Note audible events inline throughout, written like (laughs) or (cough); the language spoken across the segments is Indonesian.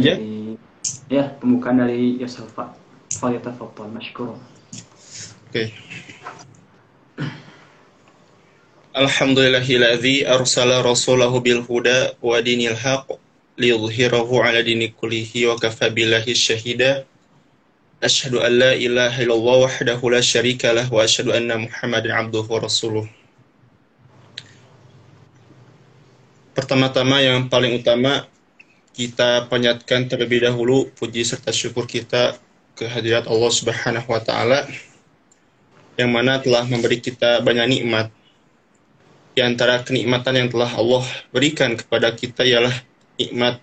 Ya. Dari, ya, pembukaan dari Yosef Falyatafaddal mashkur. Oke. Alhamdulillahilladzi arsala rasulahu bil huda wa dinil haq liyudhhirahu ala dini kullihi wa kafa billahi syahida. Asyhadu an la ilaha illallah wahdahu la syarika lah wa asyhadu anna Muhammadan abduhu wa rasuluh. Pertama-tama yang paling utama kita panjatkan terlebih dahulu puji serta syukur kita kehadirat Allah Subhanahu wa taala yang mana telah memberi kita banyak nikmat. Di antara kenikmatan yang telah Allah berikan kepada kita ialah nikmat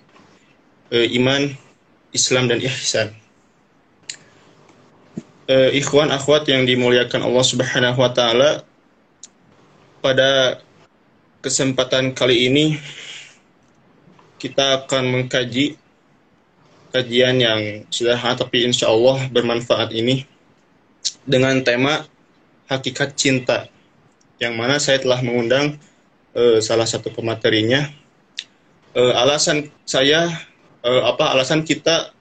e, iman, Islam dan ihsan. E, ikhwan akhwat yang dimuliakan Allah Subhanahu wa taala pada kesempatan kali ini kita akan mengkaji kajian yang sederhana tapi insya Allah bermanfaat ini dengan tema hakikat cinta yang mana saya telah mengundang uh, salah satu pematerinya. Uh, alasan saya uh, apa alasan kita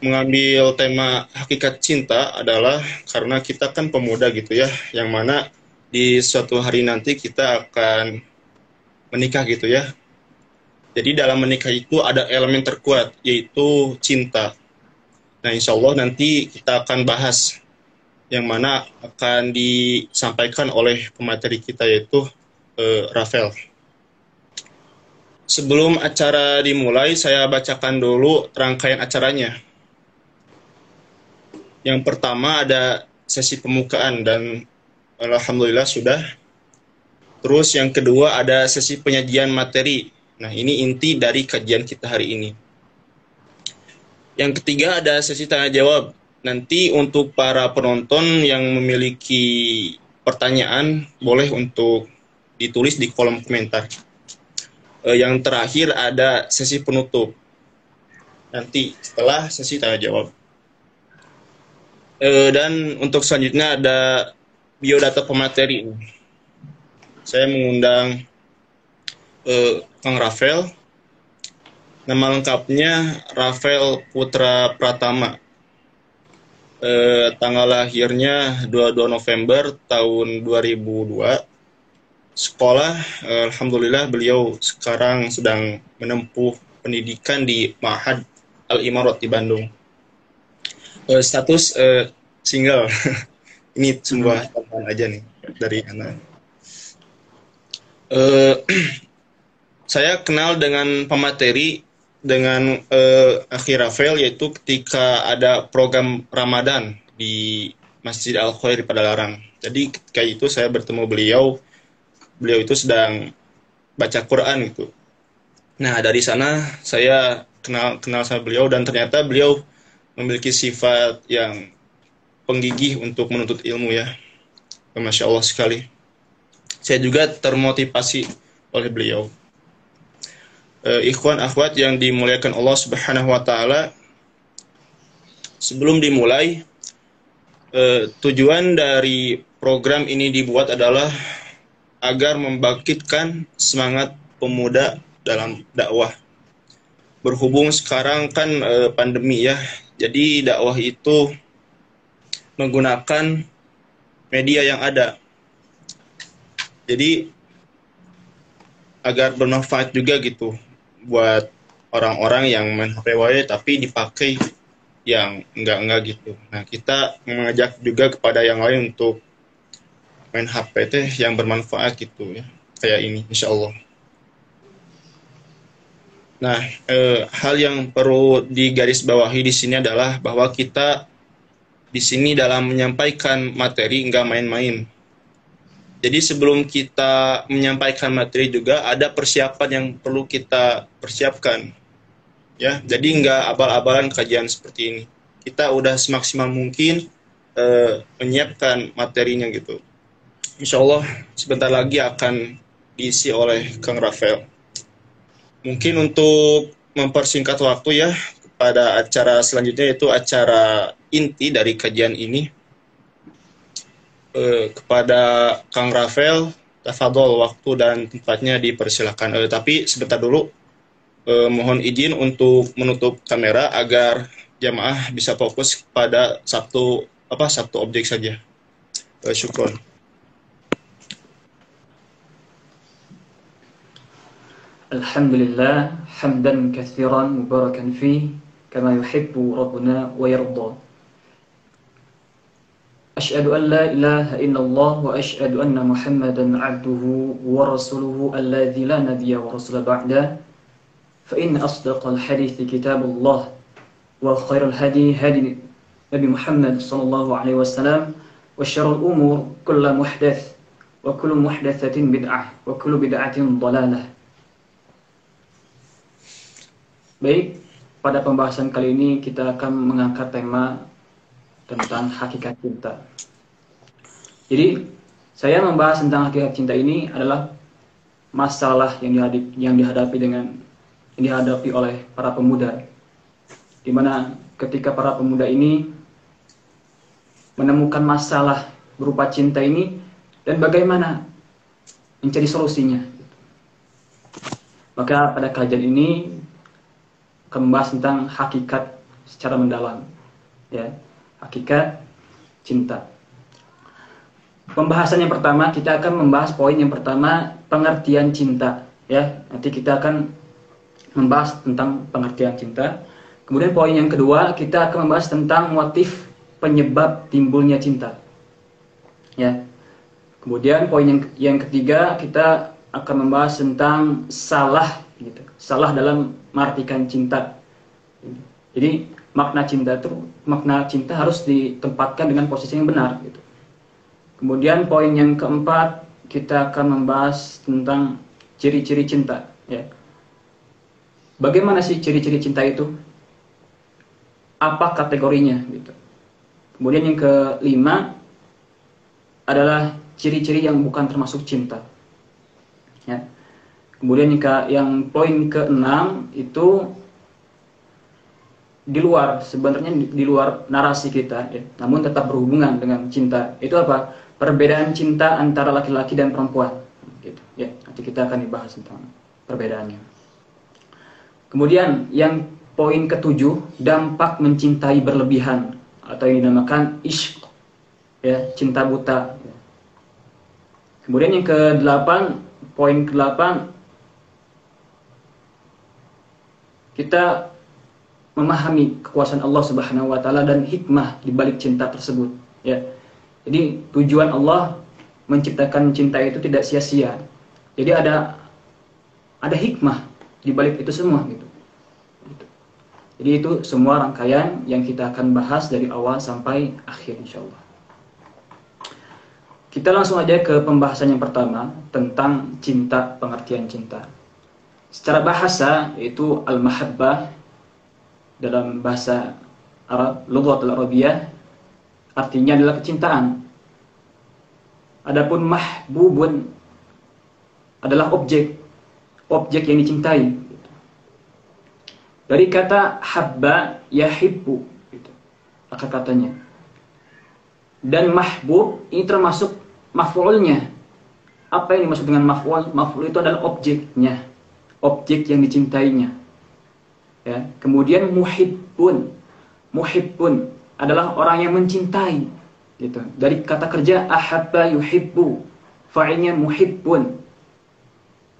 mengambil tema hakikat cinta adalah karena kita kan pemuda gitu ya yang mana di suatu hari nanti kita akan menikah gitu ya jadi dalam menikah itu ada elemen terkuat yaitu cinta. Nah insya Allah nanti kita akan bahas yang mana akan disampaikan oleh pemateri kita yaitu uh, Rafael. Sebelum acara dimulai, saya bacakan dulu rangkaian acaranya. Yang pertama ada sesi pembukaan dan alhamdulillah sudah. Terus yang kedua ada sesi penyajian materi Nah, ini inti dari kajian kita hari ini. Yang ketiga ada sesi tanya jawab. Nanti untuk para penonton yang memiliki pertanyaan boleh untuk ditulis di kolom komentar. Eh, yang terakhir ada sesi penutup. Nanti setelah sesi tanya jawab. Eh, dan untuk selanjutnya ada biodata pemateri. Saya mengundang eh, Kang Rafael. Nama lengkapnya Rafael Putra Pratama. Eh, tanggal lahirnya 22 November tahun 2002. Sekolah, eh, Alhamdulillah beliau sekarang sedang menempuh pendidikan di Mahad Al-Imarat di Bandung. Eh, status eh, single. (laughs) Ini sebuah tambahan aja nih dari anak. Eh, (clears throat) saya kenal dengan pemateri dengan uh, Akhir Rafael yaitu ketika ada program Ramadan di Masjid Al Khair pada Larang. Jadi ketika itu saya bertemu beliau, beliau itu sedang baca Quran gitu. Nah dari sana saya kenal kenal sama beliau dan ternyata beliau memiliki sifat yang penggigih untuk menuntut ilmu ya, masya Allah sekali. Saya juga termotivasi oleh beliau uh, ikhwan akhwat yang dimuliakan Allah Subhanahu wa taala sebelum dimulai uh, tujuan dari program ini dibuat adalah agar membangkitkan semangat pemuda dalam dakwah. Berhubung sekarang kan uh, pandemi ya jadi dakwah itu menggunakan media yang ada. Jadi agar bermanfaat juga gitu buat orang-orang yang main HP WA tapi dipakai yang enggak-enggak gitu. Nah, kita mengajak juga kepada yang lain untuk main HP teh yang bermanfaat gitu ya. Kayak ini insya Allah. Nah, eh, hal yang perlu digarisbawahi di sini adalah bahwa kita di sini dalam menyampaikan materi enggak main-main jadi sebelum kita menyampaikan materi juga ada persiapan yang perlu kita persiapkan. Ya, jadi nggak abal-abalan kajian seperti ini. Kita udah semaksimal mungkin uh, menyiapkan materinya gitu. Insya Allah sebentar lagi akan diisi oleh Kang Rafael. Mungkin untuk mempersingkat waktu ya pada acara selanjutnya itu acara inti dari kajian ini eh, kepada Kang Rafael tafadol waktu dan tempatnya dipersilakan eh, tapi sebentar dulu eh, mohon izin untuk menutup kamera agar jamaah bisa fokus pada satu apa satu objek saja eh, syukur. Alhamdulillah hamdan kathiran, mubarakan fi kama yuhibbu rabbuna wa yardha. أشهد أن لا إله إلا الله وأشهد أن محمدا عبده ورسوله الذي لا نبي ورسول بعده. فإن أصدق الحديث كتاب الله وخير الهدي هدي نبي محمد صلى الله عليه وسلم وشر الأمور كل محدث وكل محدثة بدعة وكل بدعة ضلالة. Baik, pada pembahasan kali ini kita akan mengangkat tema tentang hakikat cinta. Jadi, saya membahas tentang hakikat cinta ini adalah masalah yang dihadapi, yang dihadapi dengan yang dihadapi oleh para pemuda. Di mana ketika para pemuda ini menemukan masalah berupa cinta ini dan bagaimana mencari solusinya. Maka pada kajian ini akan membahas tentang hakikat secara mendalam ya hakikat cinta. Pembahasan yang pertama kita akan membahas poin yang pertama pengertian cinta ya. Nanti kita akan membahas tentang pengertian cinta. Kemudian poin yang kedua kita akan membahas tentang motif penyebab timbulnya cinta ya. Kemudian poin yang yang ketiga kita akan membahas tentang salah gitu. Salah dalam mengartikan cinta. Jadi makna cinta itu makna cinta harus ditempatkan dengan posisi yang benar gitu. Kemudian poin yang keempat kita akan membahas tentang ciri-ciri cinta ya. Bagaimana sih ciri-ciri cinta itu? Apa kategorinya gitu. Kemudian yang kelima adalah ciri-ciri yang bukan termasuk cinta. Ya. Kemudian yang poin ke-6 itu di luar sebenarnya di luar narasi kita ya, namun tetap berhubungan dengan cinta. Itu apa? Perbedaan cinta antara laki-laki dan perempuan gitu. Ya, nanti kita akan dibahas tentang perbedaannya. Kemudian yang poin ketujuh dampak mencintai berlebihan atau yang dinamakan ishq ya, cinta buta. Kemudian yang ke-8 poin ke-8 kita memahami kekuasaan Allah Subhanahu wa taala dan hikmah di balik cinta tersebut ya. Jadi tujuan Allah menciptakan cinta itu tidak sia-sia. Jadi ada ada hikmah di balik itu semua gitu. Jadi itu semua rangkaian yang kita akan bahas dari awal sampai akhir insya Allah. Kita langsung aja ke pembahasan yang pertama tentang cinta, pengertian cinta. Secara bahasa yaitu al-mahabbah dalam bahasa Arab, lughat al-Arabiyah artinya adalah kecintaan. Adapun mahbubun adalah objek, objek yang dicintai. Dari kata habba yahibbu gitu. Akar katanya. Dan mahbub ini termasuk maf'ulnya. Apa yang dimaksud dengan maf'ul? Maf'ul itu adalah objeknya objek yang dicintainya. Ya. Kemudian muhibbun. Muhibbun adalah orang yang mencintai. Gitu. Dari kata kerja ahabba yuhibbu. Fa'ilnya muhibbun.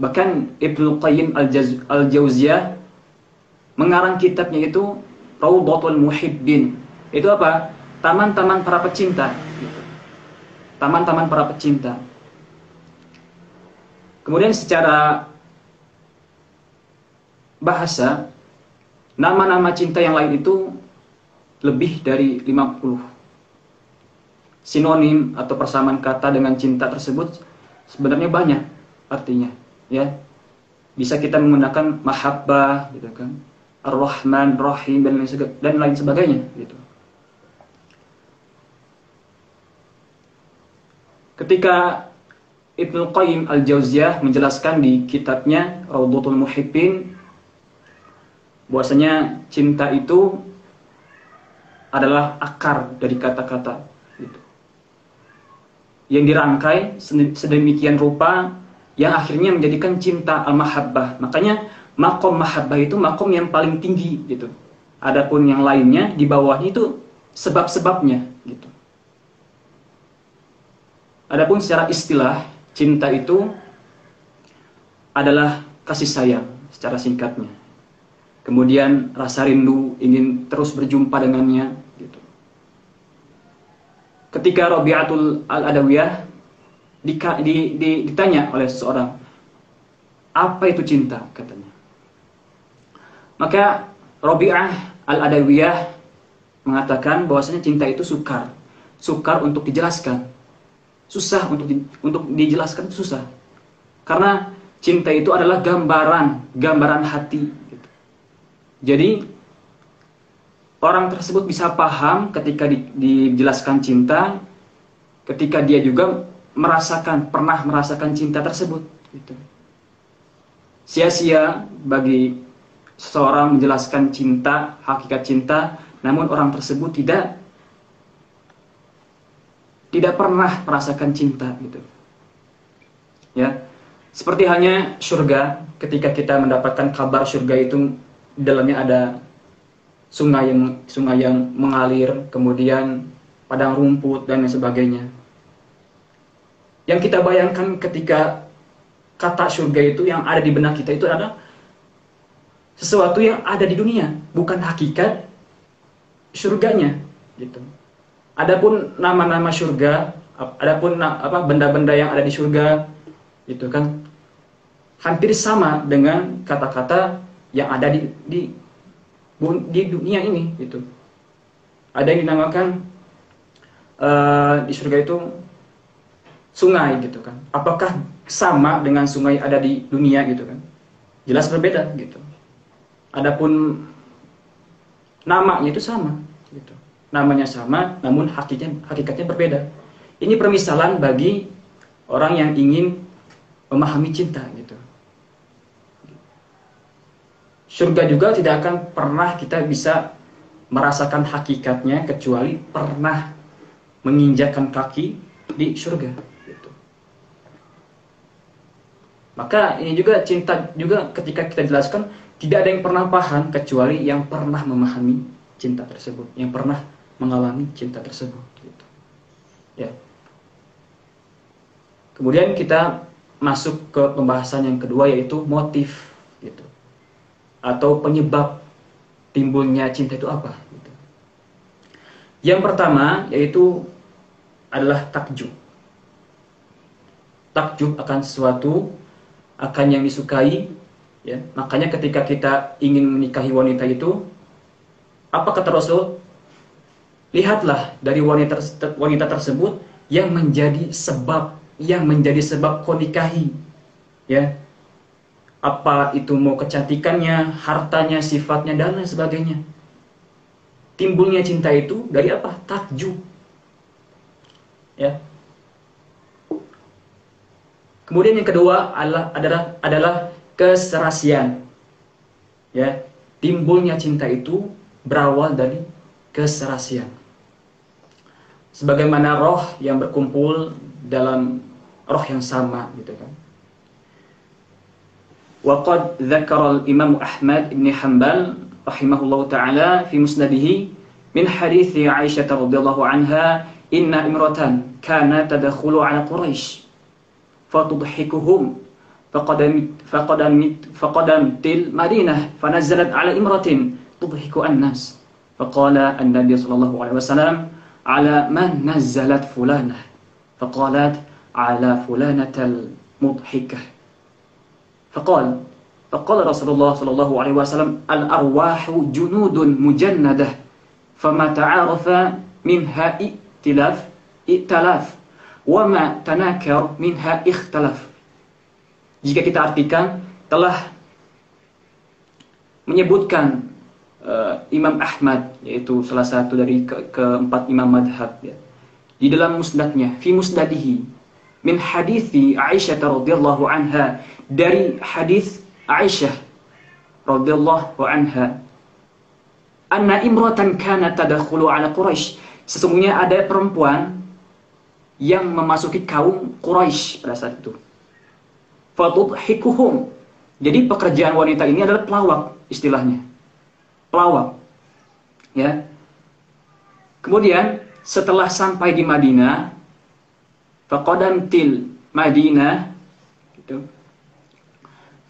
Bahkan Ibnu Qayyim Al-Jauziyah mengarang kitabnya itu Raudatul Muhibbin. Itu apa? Taman-taman para pecinta. Taman-taman para pecinta. Kemudian secara bahasa nama-nama cinta yang lain itu lebih dari 50 sinonim atau persamaan kata dengan cinta tersebut sebenarnya banyak artinya ya. Bisa kita menggunakan mahabbah gitu kan. Ar-rahman rahim dan lain dan lain sebagainya gitu. Ketika Ibnu Qayyim Al-Jauziyah menjelaskan di kitabnya Raudhatul Muhibbin bahwasanya cinta itu adalah akar dari kata-kata itu. Yang dirangkai sedemikian rupa yang akhirnya menjadikan cinta al-mahabbah. Makanya makom mahabbah itu makom yang paling tinggi gitu. Adapun yang lainnya di bawahnya itu sebab-sebabnya gitu. Adapun secara istilah cinta itu adalah kasih sayang secara singkatnya. Kemudian rasa rindu ingin terus berjumpa dengannya gitu. Ketika Rabi'atul Al-Adawiyah di, di, di, ditanya oleh seseorang, apa itu cinta katanya. Maka Rabi'ah Al-Adawiyah mengatakan bahwasanya cinta itu sukar. Sukar untuk dijelaskan. Susah untuk di, untuk dijelaskan susah. Karena cinta itu adalah gambaran, gambaran hati. Jadi orang tersebut bisa paham ketika di, dijelaskan cinta ketika dia juga merasakan pernah merasakan cinta tersebut gitu. Sia-sia bagi seseorang menjelaskan cinta, hakikat cinta, namun orang tersebut tidak tidak pernah merasakan cinta gitu. Ya. Seperti hanya surga, ketika kita mendapatkan kabar surga itu dalamnya ada sungai yang sungai yang mengalir, kemudian padang rumput dan lain sebagainya. Yang kita bayangkan ketika kata surga itu yang ada di benak kita itu adalah sesuatu yang ada di dunia, bukan hakikat surganya gitu. Adapun nama-nama surga, adapun apa benda-benda yang ada di surga itu kan hampir sama dengan kata-kata yang ada di, di di dunia ini gitu. Ada yang dinamakan uh, di surga itu sungai gitu kan. Apakah sama dengan sungai ada di dunia gitu kan? Jelas berbeda gitu. Adapun namanya itu sama gitu. Namanya sama namun hakikatnya hakikatnya berbeda. Ini permisalan bagi orang yang ingin memahami cinta gitu. Surga juga tidak akan pernah kita bisa merasakan hakikatnya kecuali pernah menginjakkan kaki di surga. Gitu. Maka ini juga cinta juga ketika kita jelaskan tidak ada yang pernah paham kecuali yang pernah memahami cinta tersebut, yang pernah mengalami cinta tersebut. Gitu. Ya. Kemudian kita masuk ke pembahasan yang kedua yaitu motif, atau penyebab timbulnya cinta itu apa. Gitu. Yang pertama yaitu adalah takjub. Takjub akan sesuatu, akan yang disukai, Ya, makanya ketika kita ingin menikahi wanita itu, apa kata Rasul? Lihatlah dari wanita wanita tersebut yang menjadi sebab yang menjadi sebab kau nikahi. Ya. Apa itu mau kecantikannya, hartanya, sifatnya dan lain sebagainya. Timbulnya cinta itu dari apa? Takjub. Ya. Kemudian yang kedua adalah adalah adalah keserasian. Ya, timbulnya cinta itu berawal dari keserasian. Sebagaimana roh yang berkumpul dalam roh yang sama gitu kan. وقد ذكر الإمام أحمد بن حنبل رحمه الله تعالى في مسنده من حديث عائشة رضي الله عنها إن امرأة كانت تدخل على قريش فتضحكهم فقدمت فقدمت فقدمت المدينة فنزلت على امرأة تضحك الناس. فقال النبي صلى الله عليه وسلم على من نزلت فلانة؟ فقالت على فلانة المضحكة. فقال فقال رسول الله صلى الله عليه وسلم الأرواح جنود مجندة فما تعارف منها ائتلاف ائتلاف وما تناكر منها اختلف jika kita artikan telah menyebutkan uh, Imam Ahmad yaitu salah satu dari ke keempat imam madhab ya. di dalam musnadnya fi musnadihi min hadithi Aisyah radhiyallahu anha dari hadis Aisyah radhiyallahu anha anna imratan kana tadakhulu ala Quraisy sesungguhnya ada perempuan yang memasuki kaum Quraisy pada saat itu fatudhikuhum Jadi pekerjaan wanita ini adalah pelawak istilahnya. Pelawak. Ya. Kemudian setelah sampai di Madinah, til Madinah gitu.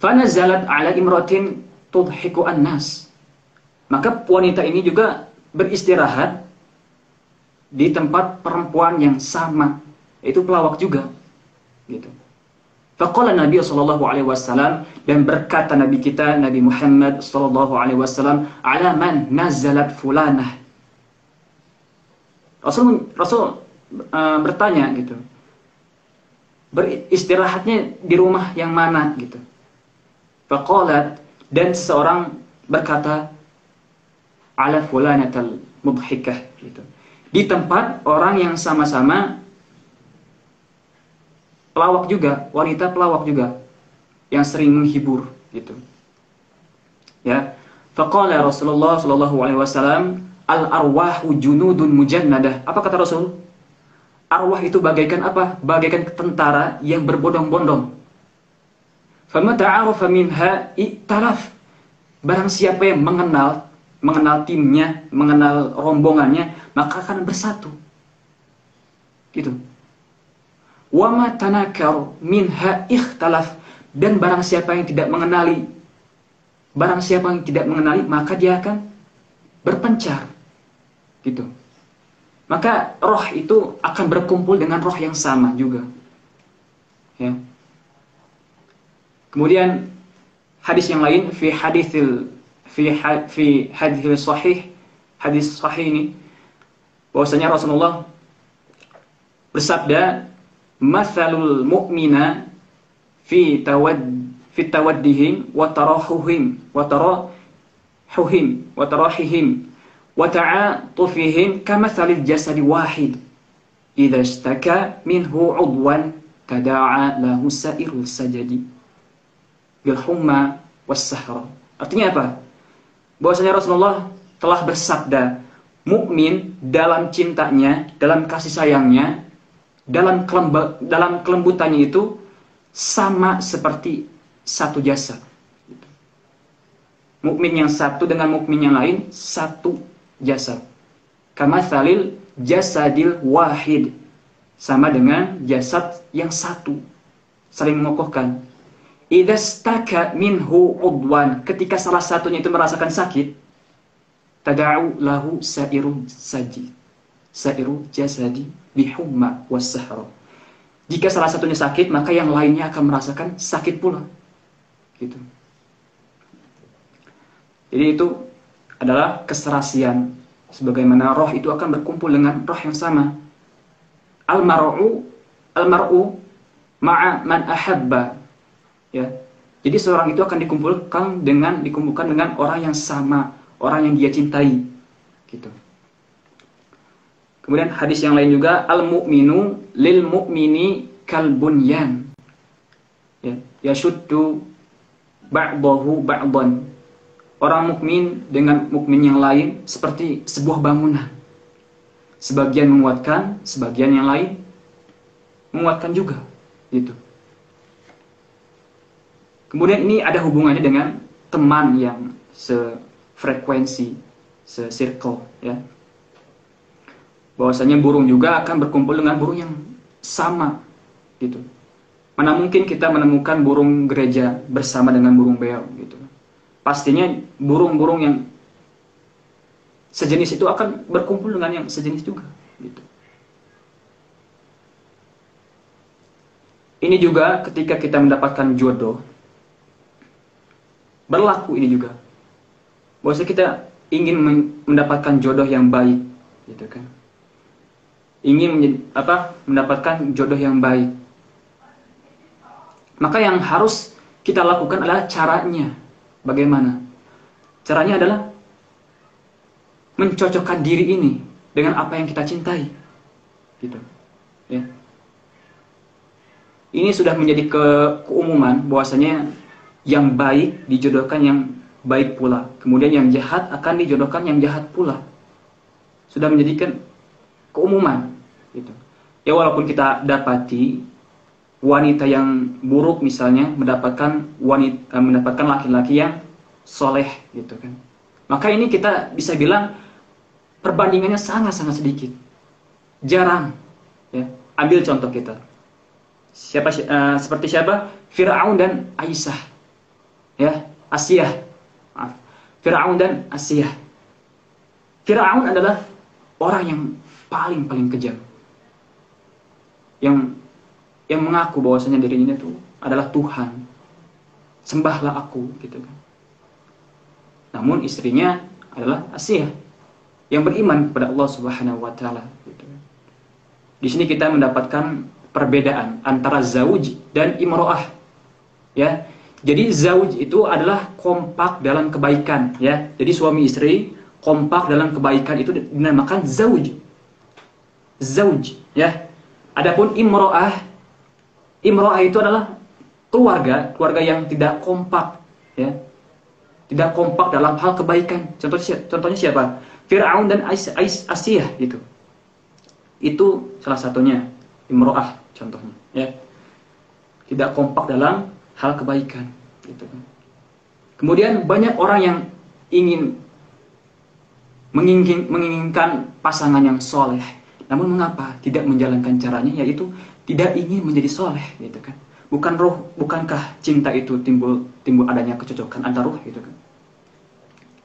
Fanazalat ala imratin tudhiku an-nas. Maka wanita ini juga beristirahat di tempat perempuan yang sama, yaitu pelawak juga. Gitu. Faqala Nabi sallallahu alaihi wasallam dan berkata Nabi kita Nabi Muhammad sallallahu alaihi wasallam, "Ala man nazalat fulanah." Rasul Rasul uh, bertanya gitu. Beristirahatnya di rumah yang mana gitu. Faqalat dan seseorang berkata, "Ala fulanatal mudhikah." gitu di tempat orang yang sama-sama pelawak juga, wanita pelawak juga yang sering menghibur gitu. Ya. Faqala Rasulullah sallallahu alaihi wasallam, "Al arwahu junudun mujannadah." Apa kata Rasul? Arwah itu bagaikan apa? Bagaikan tentara yang berbondong-bondong. Fama ta'arafa minha i'talaf. Barang siapa yang mengenal mengenal timnya, mengenal rombongannya, maka akan bersatu. Gitu. Wama tanakar minha ikhtalaf dan barang siapa yang tidak mengenali barang siapa yang tidak mengenali maka dia akan berpencar. Gitu. Maka roh itu akan berkumpul dengan roh yang sama juga. Ya. Kemudian hadis yang lain fi hadithil fi fi hadis sahih hadis sahih ini bahwasanya Rasulullah bersabda masalul mu'mina fi tawad fi tawaddihim wa tarahuhim wa tarahuhim wa tarahihim jasadi wahid idza ishtaka minhu udwan tada'a lahu sa'irul sajadi bil humma was sahra artinya apa? Bahwasanya Rasulullah telah bersabda, mukmin dalam cintanya, dalam kasih sayangnya, dalam kelemba, dalam kelembutannya itu sama seperti satu jasa. Mukmin yang satu dengan mukmin yang lain satu jasa. Kama salil jasadil wahid. Sama dengan jasad yang satu. Saling mengokohkan. Idastaka minhu udwan. Ketika salah satunya itu merasakan sakit tada'u lahu sairu saji sairu jasadi bihumma wassahra jika salah satunya sakit maka yang lainnya akan merasakan sakit pula. Gitu. Jadi itu adalah keserasian. Sebagaimana roh itu akan berkumpul dengan roh yang sama. Al-mar'u al-mar'u ma'a man ahabba. Ya. Jadi seorang itu akan dikumpulkan dengan dikumpulkan dengan orang yang sama orang yang dia cintai. Gitu. Kemudian hadis yang lain juga al mu'minu lil mu'mini kal bunyan ya. Yashuddu ba'dahu ba'dan orang mukmin dengan mukmin yang lain seperti sebuah bangunan sebagian menguatkan sebagian yang lain menguatkan juga gitu Kemudian ini ada hubungannya dengan teman yang sefrekuensi, se-circle ya. Bahwasanya burung juga akan berkumpul dengan burung yang sama gitu. Mana mungkin kita menemukan burung gereja bersama dengan burung beo gitu. Pastinya burung-burung yang sejenis itu akan berkumpul dengan yang sejenis juga gitu. Ini juga ketika kita mendapatkan jodoh berlaku ini juga. Bahwasanya kita ingin mendapatkan jodoh yang baik, gitu kan. Ingin apa? mendapatkan jodoh yang baik. Maka yang harus kita lakukan adalah caranya. Bagaimana? Caranya adalah mencocokkan diri ini dengan apa yang kita cintai. Gitu. Ya. Ini sudah menjadi ke keumuman bahwasanya yang baik dijodohkan yang baik pula. Kemudian yang jahat akan dijodohkan yang jahat pula. Sudah menjadikan keumuman. Gitu. Ya walaupun kita dapati wanita yang buruk misalnya mendapatkan wanita eh, mendapatkan laki-laki yang soleh gitu kan. Maka ini kita bisa bilang perbandingannya sangat-sangat sedikit. Jarang. Ya. Ambil contoh kita. Siapa uh, seperti siapa? Firaun dan Aisyah. Ya, Asia. Maaf. Firaun dan Asia. Firaun adalah orang yang paling paling kejam. Yang yang mengaku bahwasanya dirinya itu adalah Tuhan. Sembahlah aku gitu kan. Namun istrinya adalah Asia yang beriman kepada Allah Subhanahu wa taala gitu kan. Di sini kita mendapatkan perbedaan antara zauj dan imro'ah. Ya. Jadi zauj itu adalah kompak dalam kebaikan ya. Jadi suami istri kompak dalam kebaikan itu dinamakan zauj. Zauj ya. Adapun imro'ah Imro'ah itu adalah keluarga, keluarga yang tidak kompak, ya. Tidak kompak dalam hal kebaikan. Contohnya, contohnya siapa? Fir'aun dan Asiyah gitu. Itu salah satunya Imro'ah contohnya, ya. Tidak kompak dalam hal kebaikan, gitu. Kemudian banyak orang yang ingin mengingin, menginginkan pasangan yang soleh. Namun mengapa tidak menjalankan caranya yaitu tidak ingin menjadi soleh gitu kan. Bukan roh bukankah cinta itu timbul timbul adanya kecocokan antar roh gitu kan.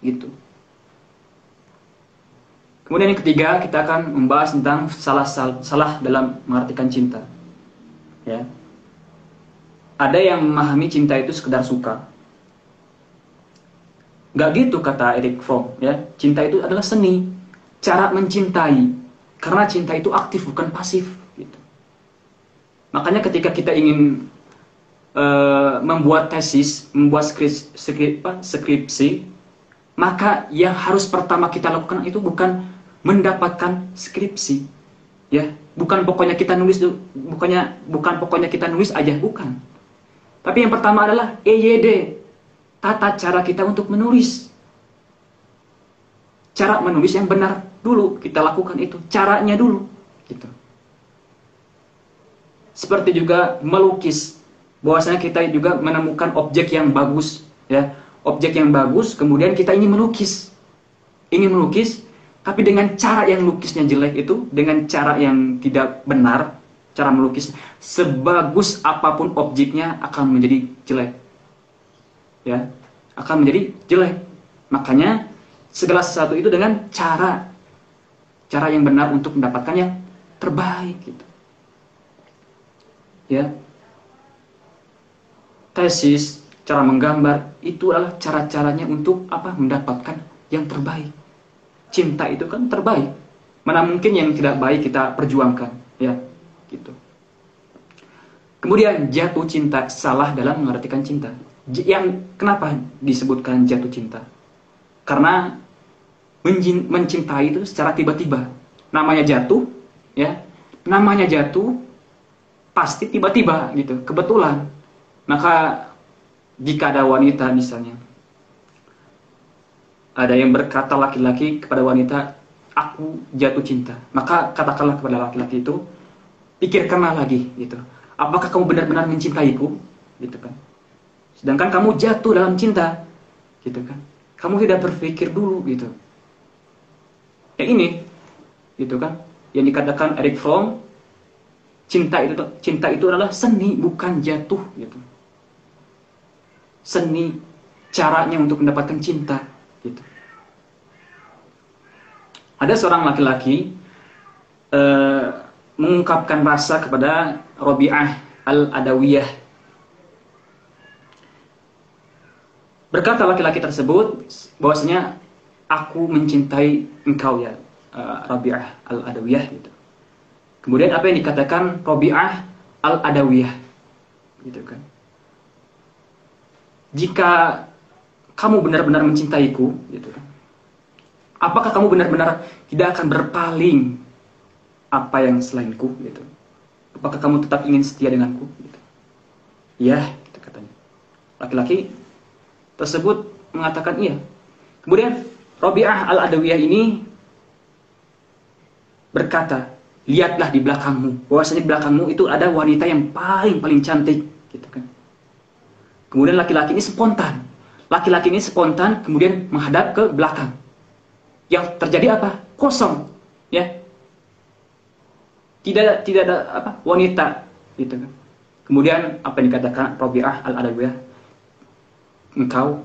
Gitu. Kemudian yang ketiga kita akan membahas tentang salah salah dalam mengartikan cinta. Ya. Ada yang memahami cinta itu sekedar suka. Gak gitu kata Eric Fromm ya. Cinta itu adalah seni. Cara mencintai. Karena cinta itu aktif bukan pasif Makanya ketika kita ingin uh, membuat tesis, membuat skripsi, skripsi, skripsi, maka yang harus pertama kita lakukan itu bukan mendapatkan skripsi, ya, bukan pokoknya kita nulis, bukannya bukan pokoknya kita nulis aja, bukan. Tapi yang pertama adalah EYD, tata cara kita untuk menulis. Cara menulis yang benar dulu kita lakukan itu, caranya dulu, gitu. Seperti juga melukis. Bahwasanya kita juga menemukan objek yang bagus, ya. Objek yang bagus, kemudian kita ingin melukis. Ingin melukis, tapi dengan cara yang lukisnya jelek itu, dengan cara yang tidak benar, cara melukis, sebagus apa pun objeknya akan menjadi jelek. Ya, akan menjadi jelek. Makanya segala sesuatu itu dengan cara cara yang benar untuk mendapatkan yang terbaik gitu ya. Tesis cara menggambar itu adalah cara-caranya untuk apa? Mendapatkan yang terbaik. Cinta itu kan terbaik. Mana mungkin yang tidak baik kita perjuangkan ya gitu. Kemudian jatuh cinta salah dalam mengartikan cinta. Yang kenapa disebutkan jatuh cinta? Karena mencintai itu secara tiba-tiba. Namanya jatuh ya. Namanya jatuh pasti tiba-tiba gitu, kebetulan. Maka jika ada wanita misalnya, ada yang berkata laki-laki kepada wanita, aku jatuh cinta. Maka katakanlah kepada laki-laki itu, pikirkanlah lagi gitu. Apakah kamu benar-benar mencintaiku? Gitu kan. Sedangkan kamu jatuh dalam cinta, gitu kan. Kamu tidak berpikir dulu gitu. Ya ini, gitu kan. Yang dikatakan Eric Fromm, cinta itu cinta itu adalah seni bukan jatuh gitu. Seni caranya untuk mendapatkan cinta gitu. Ada seorang laki-laki uh, mengungkapkan rasa kepada Robi'ah al-Adawiyah. Berkata laki-laki tersebut bahwasanya aku mencintai engkau ya uh, Rabi'ah al-Adawiyah gitu Kemudian apa yang dikatakan Robi'ah al-Adawiyah. Gitu kan. Jika kamu benar-benar mencintaiku, gitu kan. Apakah kamu benar-benar tidak akan berpaling apa yang selainku, gitu. Apakah kamu tetap ingin setia denganku, gitu. Ya, gitu katanya. Laki-laki tersebut mengatakan iya. Kemudian Robi'ah al-Adawiyah ini berkata, lihatlah di belakangmu. Bahwasanya di belakangmu itu ada wanita yang paling paling cantik, gitu kan. Kemudian laki-laki ini spontan. Laki-laki ini spontan kemudian menghadap ke belakang. Yang terjadi apa? Kosong, ya. Tidak tidak ada apa? wanita, gitu kan. Kemudian apa yang dikatakan Rabi'ah al-Adawiyah? Engkau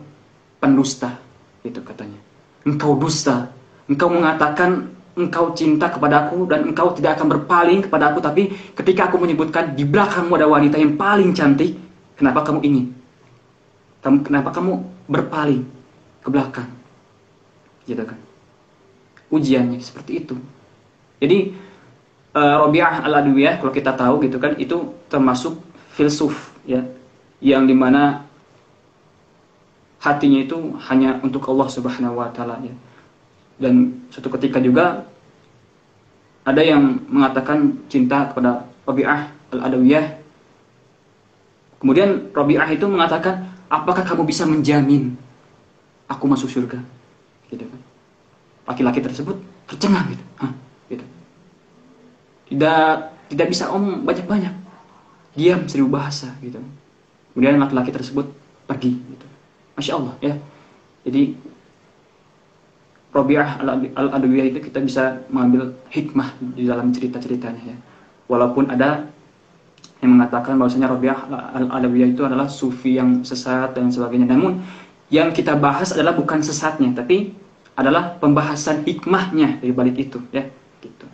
pendusta, itu katanya. Engkau dusta. Engkau mengatakan engkau cinta kepadaku dan engkau tidak akan berpaling kepada aku tapi ketika aku menyebutkan di belakangmu ada wanita yang paling cantik kenapa kamu ingin? Kenapa kamu berpaling ke belakang? Gitu kan. Ujiannya seperti itu. Jadi uh, Robiah al adwiyah kalau kita tahu gitu kan itu termasuk filsuf ya yang di mana hatinya itu hanya untuk Allah Subhanahu wa taala ya. Dan suatu ketika juga ada yang mengatakan cinta kepada Rabi'ah al-Adawiyah. Kemudian Rabi'ah itu mengatakan, apakah kamu bisa menjamin aku masuk surga? Gitu kan. Laki-laki tersebut tercengang gitu. Hah, gitu. Tidak tidak bisa om banyak-banyak. Diam seribu bahasa gitu. Kemudian laki-laki tersebut pergi gitu. Masya Allah ya. Jadi Robiah al-Adawiyah itu kita bisa mengambil hikmah di dalam cerita-ceritanya ya. Walaupun ada yang mengatakan bahwasanya Robiah al-Adawiyah itu adalah sufi yang sesat dan sebagainya. Namun yang kita bahas adalah bukan sesatnya, tapi adalah pembahasan hikmahnya dari balik itu ya. Gitu.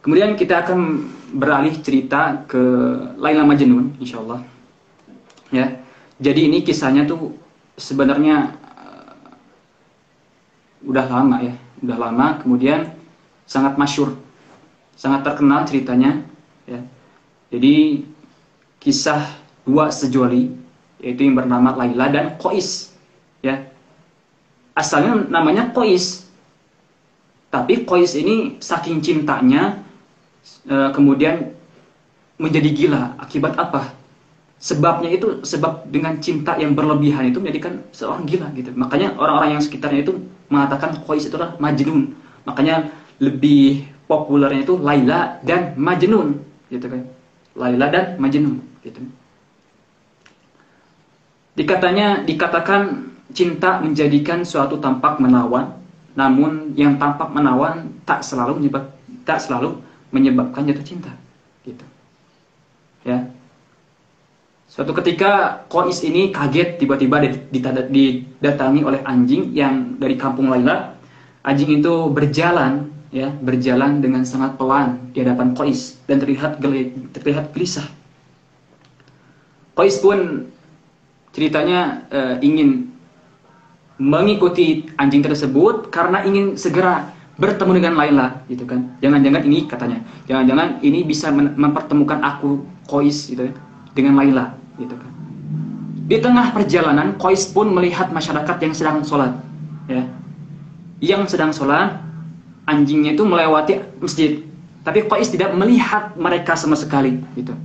Kemudian kita akan beralih cerita ke Laila Majnun insyaallah. Ya. Jadi ini kisahnya tuh sebenarnya uh, udah lama ya, udah lama. Kemudian sangat masyur, sangat terkenal ceritanya. Ya. Jadi kisah dua sejoli yaitu yang bernama Laila dan Kois. Ya. Asalnya namanya Kois, tapi Kois ini saking cintanya uh, kemudian menjadi gila. Akibat apa? Sebabnya itu sebab dengan cinta yang berlebihan itu menjadikan seorang gila gitu. Makanya orang-orang yang sekitarnya itu mengatakan Qais itu adalah Majnun. Makanya lebih populernya itu Laila dan Majnun gitu kan. Laila dan Majnun gitu. Dikatanya dikatakan cinta menjadikan suatu tampak menawan, namun yang tampak menawan tak selalu menyebab tak selalu menyebabkan jatuh cinta gitu. Ya, Suatu ketika Kois ini kaget tiba-tiba didatangi oleh anjing yang dari kampung Laila. Anjing itu berjalan ya, berjalan dengan sangat pelan di hadapan Kois dan terlihat terlihat gelisah. Kois pun ceritanya uh, ingin mengikuti anjing tersebut karena ingin segera bertemu dengan Laila gitu kan. Jangan-jangan ini katanya, jangan-jangan ini bisa mempertemukan aku Kois gitu ya, dengan Laila gitu kan. Di tengah perjalanan, Kois pun melihat masyarakat yang sedang sholat, ya. Yang sedang sholat, anjingnya itu melewati masjid, tapi Kois tidak melihat mereka sama sekali, gitu.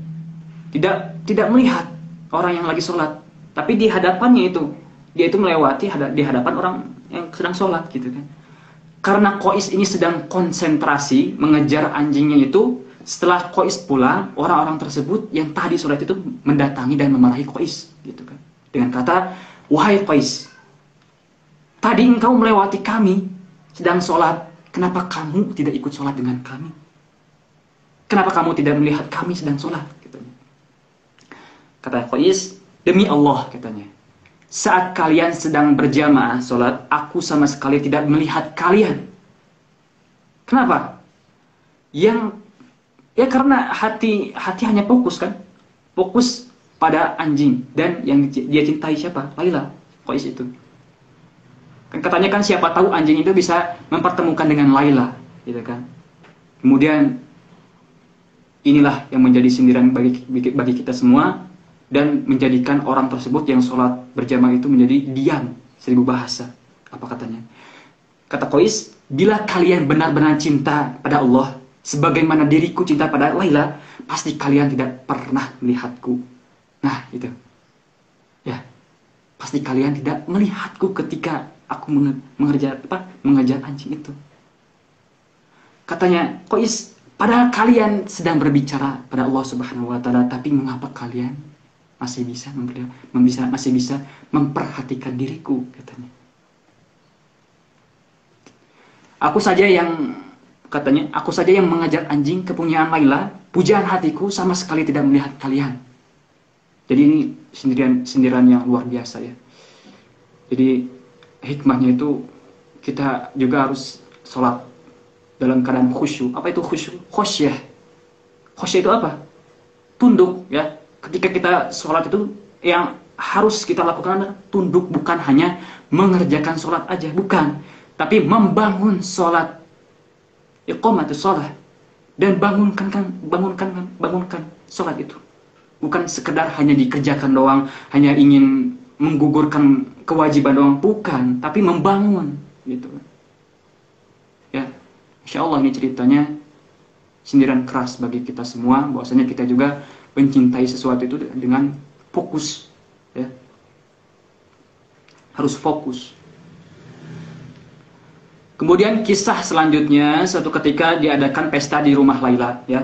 Tidak tidak melihat orang yang lagi sholat, tapi di hadapannya itu dia itu melewati di hadapan orang yang sedang sholat, gitu kan. Karena Kois ini sedang konsentrasi mengejar anjingnya itu, setelah Kois pulang, orang-orang tersebut yang tadi sholat itu mendatangi dan memarahi Kois, gitu kan. Dengan kata, wahai Kois, tadi engkau melewati kami sedang sholat, kenapa kamu tidak ikut sholat dengan kami? Kenapa kamu tidak melihat kami sedang sholat? Gitu. Kata Kois, demi Allah katanya, saat kalian sedang berjamaah sholat, aku sama sekali tidak melihat kalian. Kenapa? Yang Ya karena hati hati hanya fokus kan, fokus pada anjing dan yang dia cintai siapa? Laila, Qais itu. Kan katanya kan siapa tahu anjing itu bisa mempertemukan dengan Laila, gitu kan. Kemudian inilah yang menjadi sindiran bagi bagi kita semua dan menjadikan orang tersebut yang sholat berjamaah itu menjadi diam seribu bahasa. Apa katanya? Kata Qais, bila kalian benar-benar cinta pada Allah, sebagaimana diriku cinta pada Laila, pasti kalian tidak pernah melihatku. Nah, itu. Ya. Pasti kalian tidak melihatku ketika aku mengejar apa? mengejar anjing itu. katanya Qais padahal kalian sedang berbicara pada Allah Subhanahu wa taala tapi mengapa kalian masih bisa bisa masih bisa memperhatikan diriku katanya aku saja yang katanya aku saja yang mengajar anjing kepunyaan Laila. Pujaan hatiku sama sekali tidak melihat kalian. Jadi ini sendirian sindiran yang luar biasa ya. Jadi hikmahnya itu kita juga harus sholat dalam keadaan khusyuk. Apa itu khusyuk? Khosyah. Khosyah itu apa? Tunduk ya. Ketika kita sholat itu yang harus kita lakukan adalah tunduk bukan hanya mengerjakan sholat aja bukan. Tapi membangun sholat iqamatu sholat. Dan bangunkan kan bangunkan bangunkan sholat itu. Bukan sekedar hanya dikerjakan doang hanya ingin menggugurkan kewajiban doang. Bukan tapi membangun gitu. Ya insya Allah ini ceritanya sindiran keras bagi kita semua. Bahwasanya kita juga mencintai sesuatu itu dengan fokus ya. Harus fokus kemudian kisah selanjutnya suatu ketika diadakan pesta di rumah Laila ya.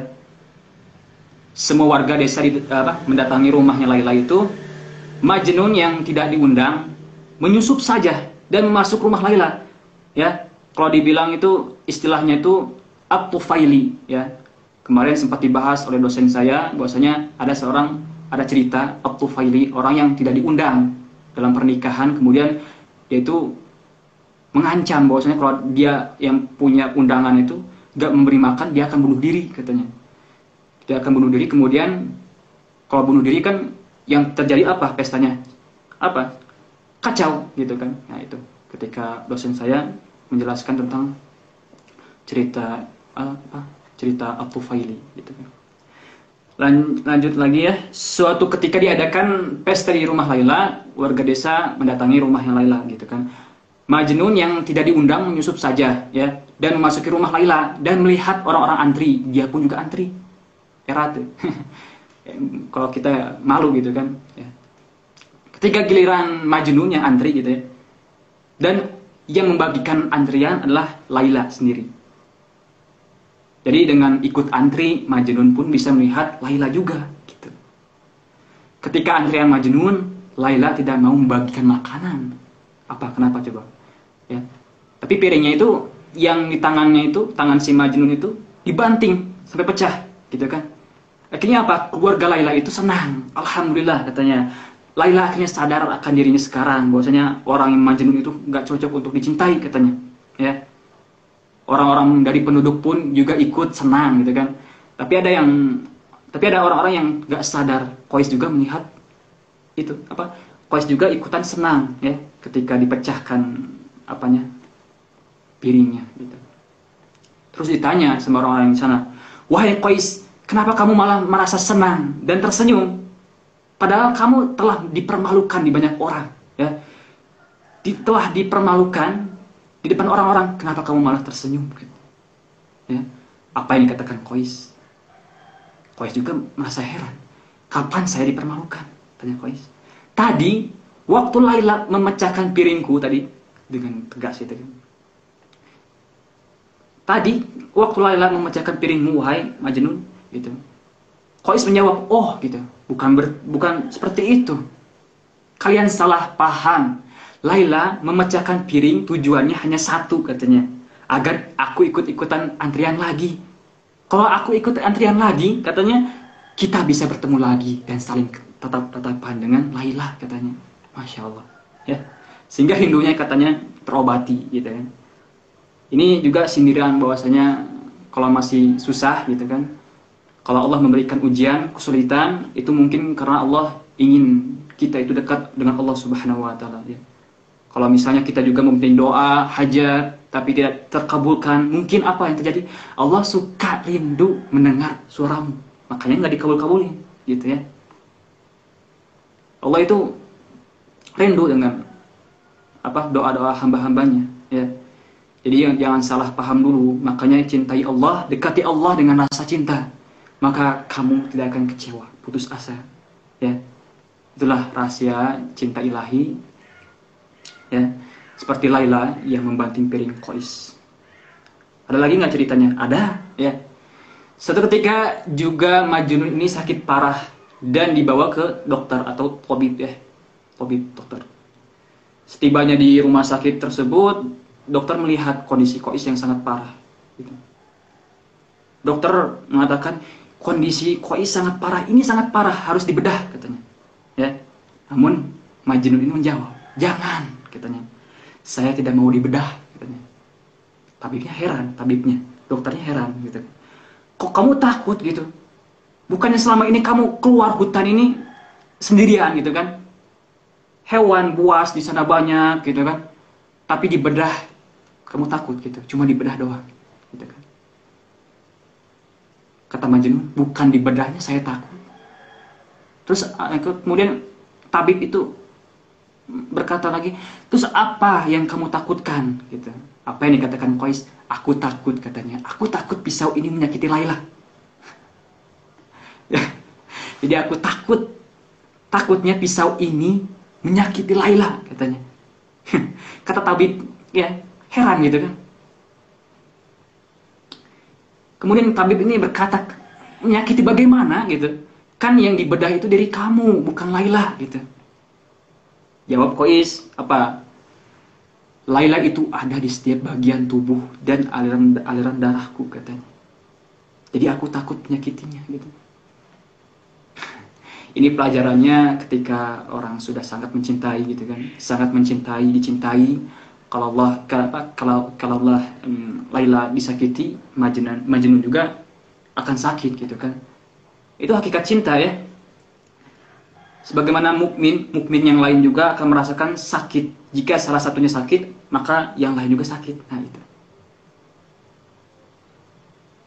Semua warga desa di, apa, mendatangi rumahnya Laila itu. Majnun yang tidak diundang menyusup saja dan masuk rumah Laila ya. Kalau dibilang itu istilahnya itu Abtufaili ya. Kemarin sempat dibahas oleh dosen saya bahwasanya ada seorang ada cerita Abtufaili orang yang tidak diundang dalam pernikahan. Kemudian yaitu mengancam bahwasanya kalau dia yang punya undangan itu gak memberi makan dia akan bunuh diri katanya. Dia akan bunuh diri. Kemudian kalau bunuh diri kan yang terjadi apa pestanya? Apa? Kacau gitu kan. Nah itu. Ketika dosen saya menjelaskan tentang cerita apa cerita At-Tufaili gitu kan. Lan, lanjut lagi ya, suatu ketika diadakan pesta di rumah Laila, warga desa mendatangi rumahnya Laila gitu kan. Majnun yang tidak diundang menyusup saja ya dan memasuki rumah Laila dan melihat orang-orang antri, dia pun juga antri. Erat. (laughs) Kalau kita malu gitu kan ya. Ketika giliran Majnun yang antri gitu ya. Dan yang membagikan antrian adalah Laila sendiri. Jadi dengan ikut antri, Majnun pun bisa melihat Laila juga. Gitu. Ketika antrian Majnun, Laila tidak mau membagikan makanan. Apa? Kenapa coba? Ya. Tapi piringnya itu, yang di tangannya itu, tangan si Majnun itu, dibanting sampai pecah. Gitu kan. Akhirnya apa? Keluarga Laila itu senang. Alhamdulillah katanya. Laila akhirnya sadar akan dirinya sekarang. bahwasanya orang yang Majnun itu nggak cocok untuk dicintai katanya. Ya orang-orang dari penduduk pun juga ikut senang gitu kan tapi ada yang tapi ada orang-orang yang nggak sadar Kois juga melihat itu apa Kois juga ikutan senang ya ketika dipecahkan apanya piringnya gitu terus ditanya sama orang-orang di sana wahai Kois kenapa kamu malah merasa senang dan tersenyum padahal kamu telah dipermalukan di banyak orang ya di, telah dipermalukan di depan orang-orang, kenapa kamu malah tersenyum? Ya, apa yang dikatakan Kois? Kois juga merasa heran. Kapan saya dipermalukan? Tanya Kois. Tadi, waktu Laila memecahkan piringku tadi, dengan tegas itu. Tadi, waktu Laila memecahkan piringmu, wahai Majnun, gitu. Kois menjawab, oh gitu, bukan ber, bukan seperti itu. Kalian salah paham. Laila memecahkan piring tujuannya hanya satu katanya. Agar aku ikut-ikutan antrian lagi. Kalau aku ikut antrian lagi, katanya, kita bisa bertemu lagi dan saling tatap-tatapan dengan Laila katanya. Masya Allah. Ya. Sehingga rindunya katanya terobati gitu kan. Ini juga sindiran bahwasanya kalau masih susah gitu kan. Kalau Allah memberikan ujian, kesulitan, itu mungkin karena Allah ingin kita itu dekat dengan Allah Subhanahu wa taala ya. Kalau misalnya kita juga mempunyai doa, hajat, tapi tidak terkabulkan, mungkin apa yang terjadi? Allah suka rindu mendengar suaramu. Makanya nggak dikabul-kabulin, gitu ya. Allah itu rindu dengan apa doa-doa hamba-hambanya, ya. Jadi jangan salah paham dulu. Makanya cintai Allah, dekati Allah dengan rasa cinta. Maka kamu tidak akan kecewa, putus asa. Ya. Itulah rahasia cinta ilahi ya seperti Laila yang membanting piring Qais Ada lagi nggak ceritanya? Ada, ya. Suatu ketika juga Majnun ini sakit parah dan dibawa ke dokter atau tabib ya, tabib dokter. Setibanya di rumah sakit tersebut, dokter melihat kondisi Kois yang sangat parah. Gitu. Dokter mengatakan kondisi Kois sangat parah, ini sangat parah, harus dibedah katanya. Ya, namun Majnun ini menjawab, jangan katanya. Saya tidak mau dibedah katanya. Tabibnya heran, tabibnya, dokternya heran gitu. Kok kamu takut gitu? Bukannya selama ini kamu keluar hutan ini sendirian gitu kan? Hewan buas di sana banyak gitu kan? Tapi dibedah kamu takut gitu, cuma dibedah doang gitu kan. Kata Majnun, bukan dibedahnya saya takut. Terus eh, kemudian tabib itu berkata lagi, terus apa yang kamu takutkan? Gitu. Apa yang dikatakan Qais? Aku takut katanya. Aku takut pisau ini menyakiti Laila. Jadi aku takut, takutnya pisau ini menyakiti Laila katanya. (laughs) Kata tabib, ya heran gitu kan. Kemudian tabib ini berkata, menyakiti bagaimana gitu? Kan yang dibedah itu dari kamu, bukan Laila gitu. Jawab Kois, apa? Laila itu ada di setiap bagian tubuh dan aliran aliran darahku katanya. Jadi aku takut menyakitinya gitu. Ini pelajarannya ketika orang sudah sangat mencintai gitu kan, sangat mencintai, dicintai. Kalau Allah kalau kalau Allah um, Laila disakiti, Majnun Majnun juga akan sakit gitu kan. Itu hakikat cinta ya. Sebagaimana mukmin, mukmin yang lain juga akan merasakan sakit. Jika salah satunya sakit, maka yang lain juga sakit. Nah, itu.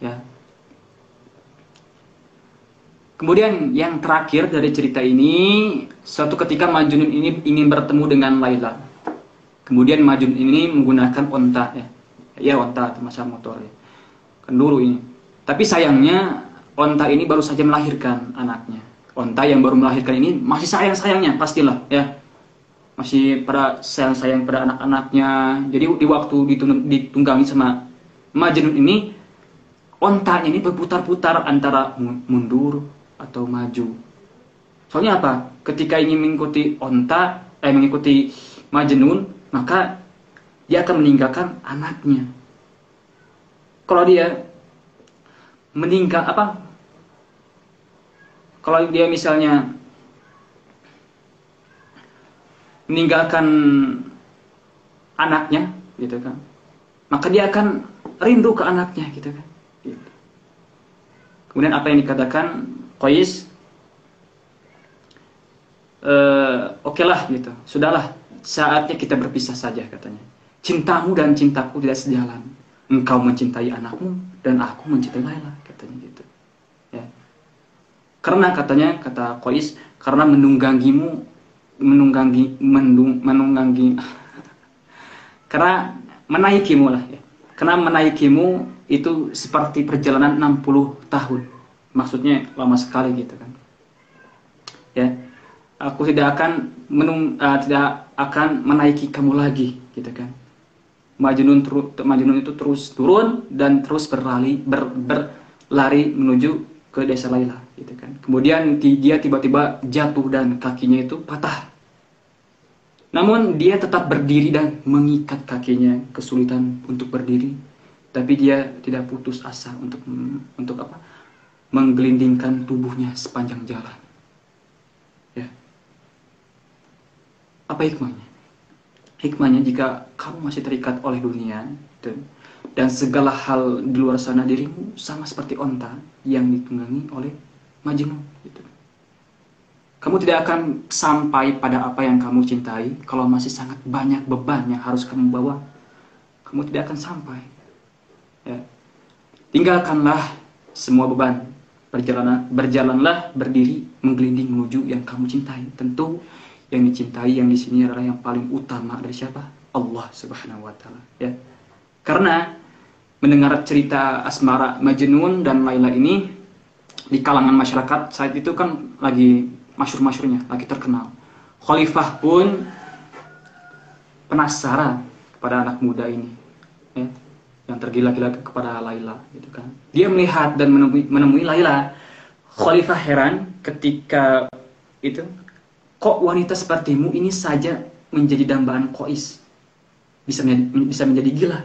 Ya. Kemudian yang terakhir dari cerita ini, suatu ketika Majnun ini ingin bertemu dengan Laila. Kemudian Majnun ini menggunakan onta ya. Ya onta masa motor ya. Dulu ini. Tapi sayangnya onta ini baru saja melahirkan anaknya onta yang baru melahirkan ini masih sayang-sayangnya pastilah ya masih pada sayang-sayang pada anak-anaknya jadi di waktu ditunggangi sama Majnun ini ontanya ini berputar-putar antara mundur atau maju. Soalnya apa? Ketika ingin mengikuti onta eh mengikuti Majnun maka dia akan meninggalkan anaknya. Kalau dia meninggal apa? Kalau dia misalnya meninggalkan anaknya gitu kan maka dia akan rindu ke anaknya gitu kan. Gitu. kemudian apa yang dikatakan Qais e, oke okay lah gitu. Sudahlah saatnya kita berpisah saja katanya. Cintamu dan cintaku tidak sejalan. Engkau mencintai anakmu dan aku mencintai Laila katanya gitu. Karena katanya kata Qais karena menunggangimu menunggangi mendung, menunggangi (laughs) karena menaikimu lah ya. Karena menaikimu itu seperti perjalanan 60 tahun. Maksudnya lama sekali gitu kan. Ya. Aku tidak akan menung, uh, tidak akan menaiki kamu lagi gitu kan. Majnun Majnun itu terus turun dan terus berlari ber, berlari menuju ke desa Laila gitu kan. Kemudian dia tiba-tiba jatuh dan kakinya itu patah. Namun dia tetap berdiri dan mengikat kakinya kesulitan untuk berdiri, tapi dia tidak putus asa untuk untuk apa? Menggelindingkan tubuhnya sepanjang jalan. Ya. Apa hikmahnya? Hikmahnya jika kamu masih terikat oleh dunia, gitu, dan segala hal di luar sana dirimu sama seperti onta yang ditunggangi oleh majnun gitu. Kamu tidak akan sampai pada apa yang kamu cintai kalau masih sangat banyak beban yang harus kamu bawa. Kamu tidak akan sampai. Ya. Tinggalkanlah semua beban. Berjalanlah, berjalanlah berdiri menggelinding menuju yang kamu cintai. Tentu yang dicintai yang di sini adalah yang paling utama dari siapa? Allah Subhanahu wa taala, ya. Karena mendengar cerita asmara Majnun dan Laila ini di kalangan masyarakat saat itu kan lagi masyur-masyurnya, lagi terkenal. Khalifah pun penasaran kepada anak muda ini. Ya. Yang tergila-gila kepada Laila gitu kan. Dia melihat dan menemui, menemui Laila. Khalifah heran ketika itu kok wanita sepertimu ini saja menjadi dambaan kois bisa menjadi, bisa menjadi gila.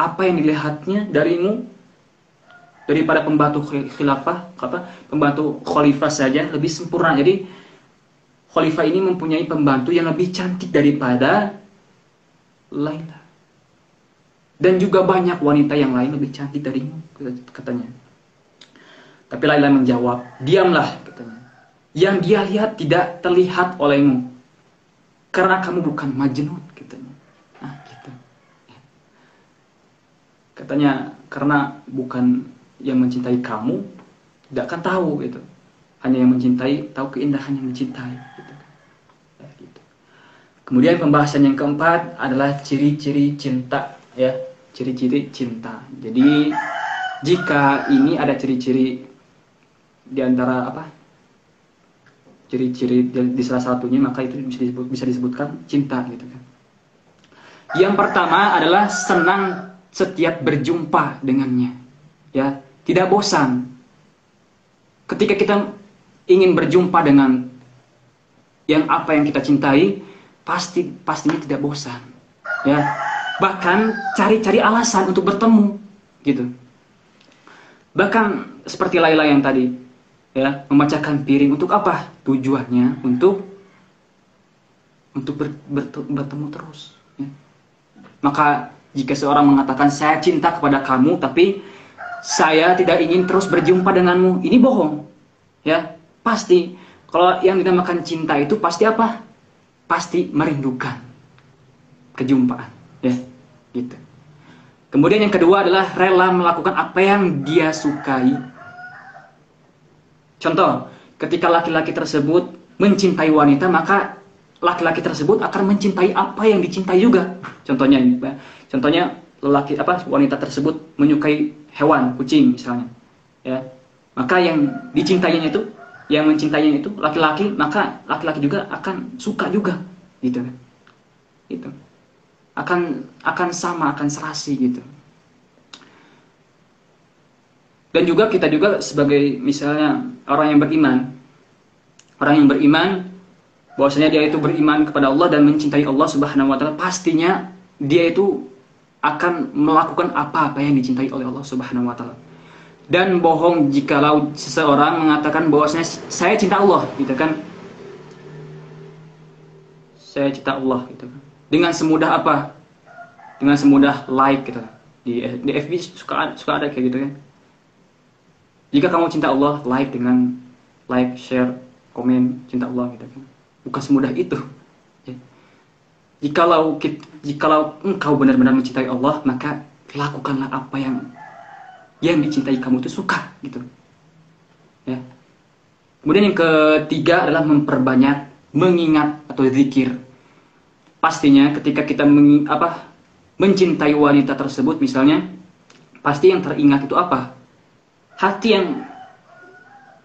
Apa yang dilihatnya darimu? Daripada pembantu khilafah apa pembantu khalifah saja lebih sempurna. Jadi khalifah ini mempunyai pembantu yang lebih cantik daripada Laila dan juga banyak wanita yang lain lebih cantik darimu katanya. Tapi Laila menjawab diamlah katanya. Yang dia lihat tidak terlihat olehmu karena kamu bukan majnun katanya. Nah gitu. Katanya karena bukan yang mencintai kamu tidak akan tahu gitu. Hanya yang mencintai tahu keindahan yang mencintai gitu. Ya, gitu. kemudian pembahasan yang keempat adalah ciri-ciri cinta ya ciri-ciri cinta. Jadi jika ini ada ciri-ciri di antara apa? Ciri-ciri di salah satunya maka itu bisa disebut, bisa disebutkan cinta gitu kan. Yang pertama adalah senang setiap berjumpa dengannya ya. Tidak bosan. Ketika kita ingin berjumpa dengan yang apa yang kita cintai pasti pastinya tidak bosan ya bahkan cari-cari alasan untuk bertemu gitu. Bahkan seperti Laila yang tadi ya memecahkan piring untuk apa? Tujuannya untuk untuk ber, ber, bertemu terus ya. maka jika seorang mengatakan saya cinta kepada kamu tapi saya tidak ingin terus berjumpa denganmu ini bohong ya. Pasti kalau yang dinamakan cinta itu pasti apa? Pasti merindukan kejumpaan ya gitu kemudian yang kedua adalah rela melakukan apa yang dia sukai Contoh, ketika laki-laki tersebut mencintai wanita, maka laki-laki tersebut akan mencintai apa yang dicintai juga. Contohnya, contohnya lelaki apa wanita tersebut menyukai hewan, kucing misalnya, ya. Maka yang dicintainya itu, yang mencintainya itu laki-laki, maka laki-laki juga akan suka juga, gitu. Gitu. Akan akan sama, akan serasi gitu. Dan juga kita juga sebagai misalnya orang yang beriman. Orang yang beriman bahwasanya dia itu beriman kepada Allah dan mencintai Allah Subhanahu wa taala, pastinya dia itu akan melakukan apa-apa yang dicintai oleh Allah Subhanahu wa taala. Dan bohong jikalau seseorang mengatakan bahwasanya saya cinta Allah, gitu kan. Saya cinta Allah gitu kan. Dengan semudah apa? Dengan semudah like gitu. Di di FB suka suka ada kayak gitu kan jika kamu cinta Allah, like dengan like, share, komen, cinta Allah gitu kan. Bukan semudah itu. Ya. Jikalau jikalau engkau benar-benar mencintai Allah, maka lakukanlah apa yang yang dicintai kamu itu suka gitu. Ya. Kemudian yang ketiga adalah memperbanyak mengingat atau zikir. Pastinya ketika kita meng, apa mencintai wanita tersebut misalnya, pasti yang teringat itu apa? hati yang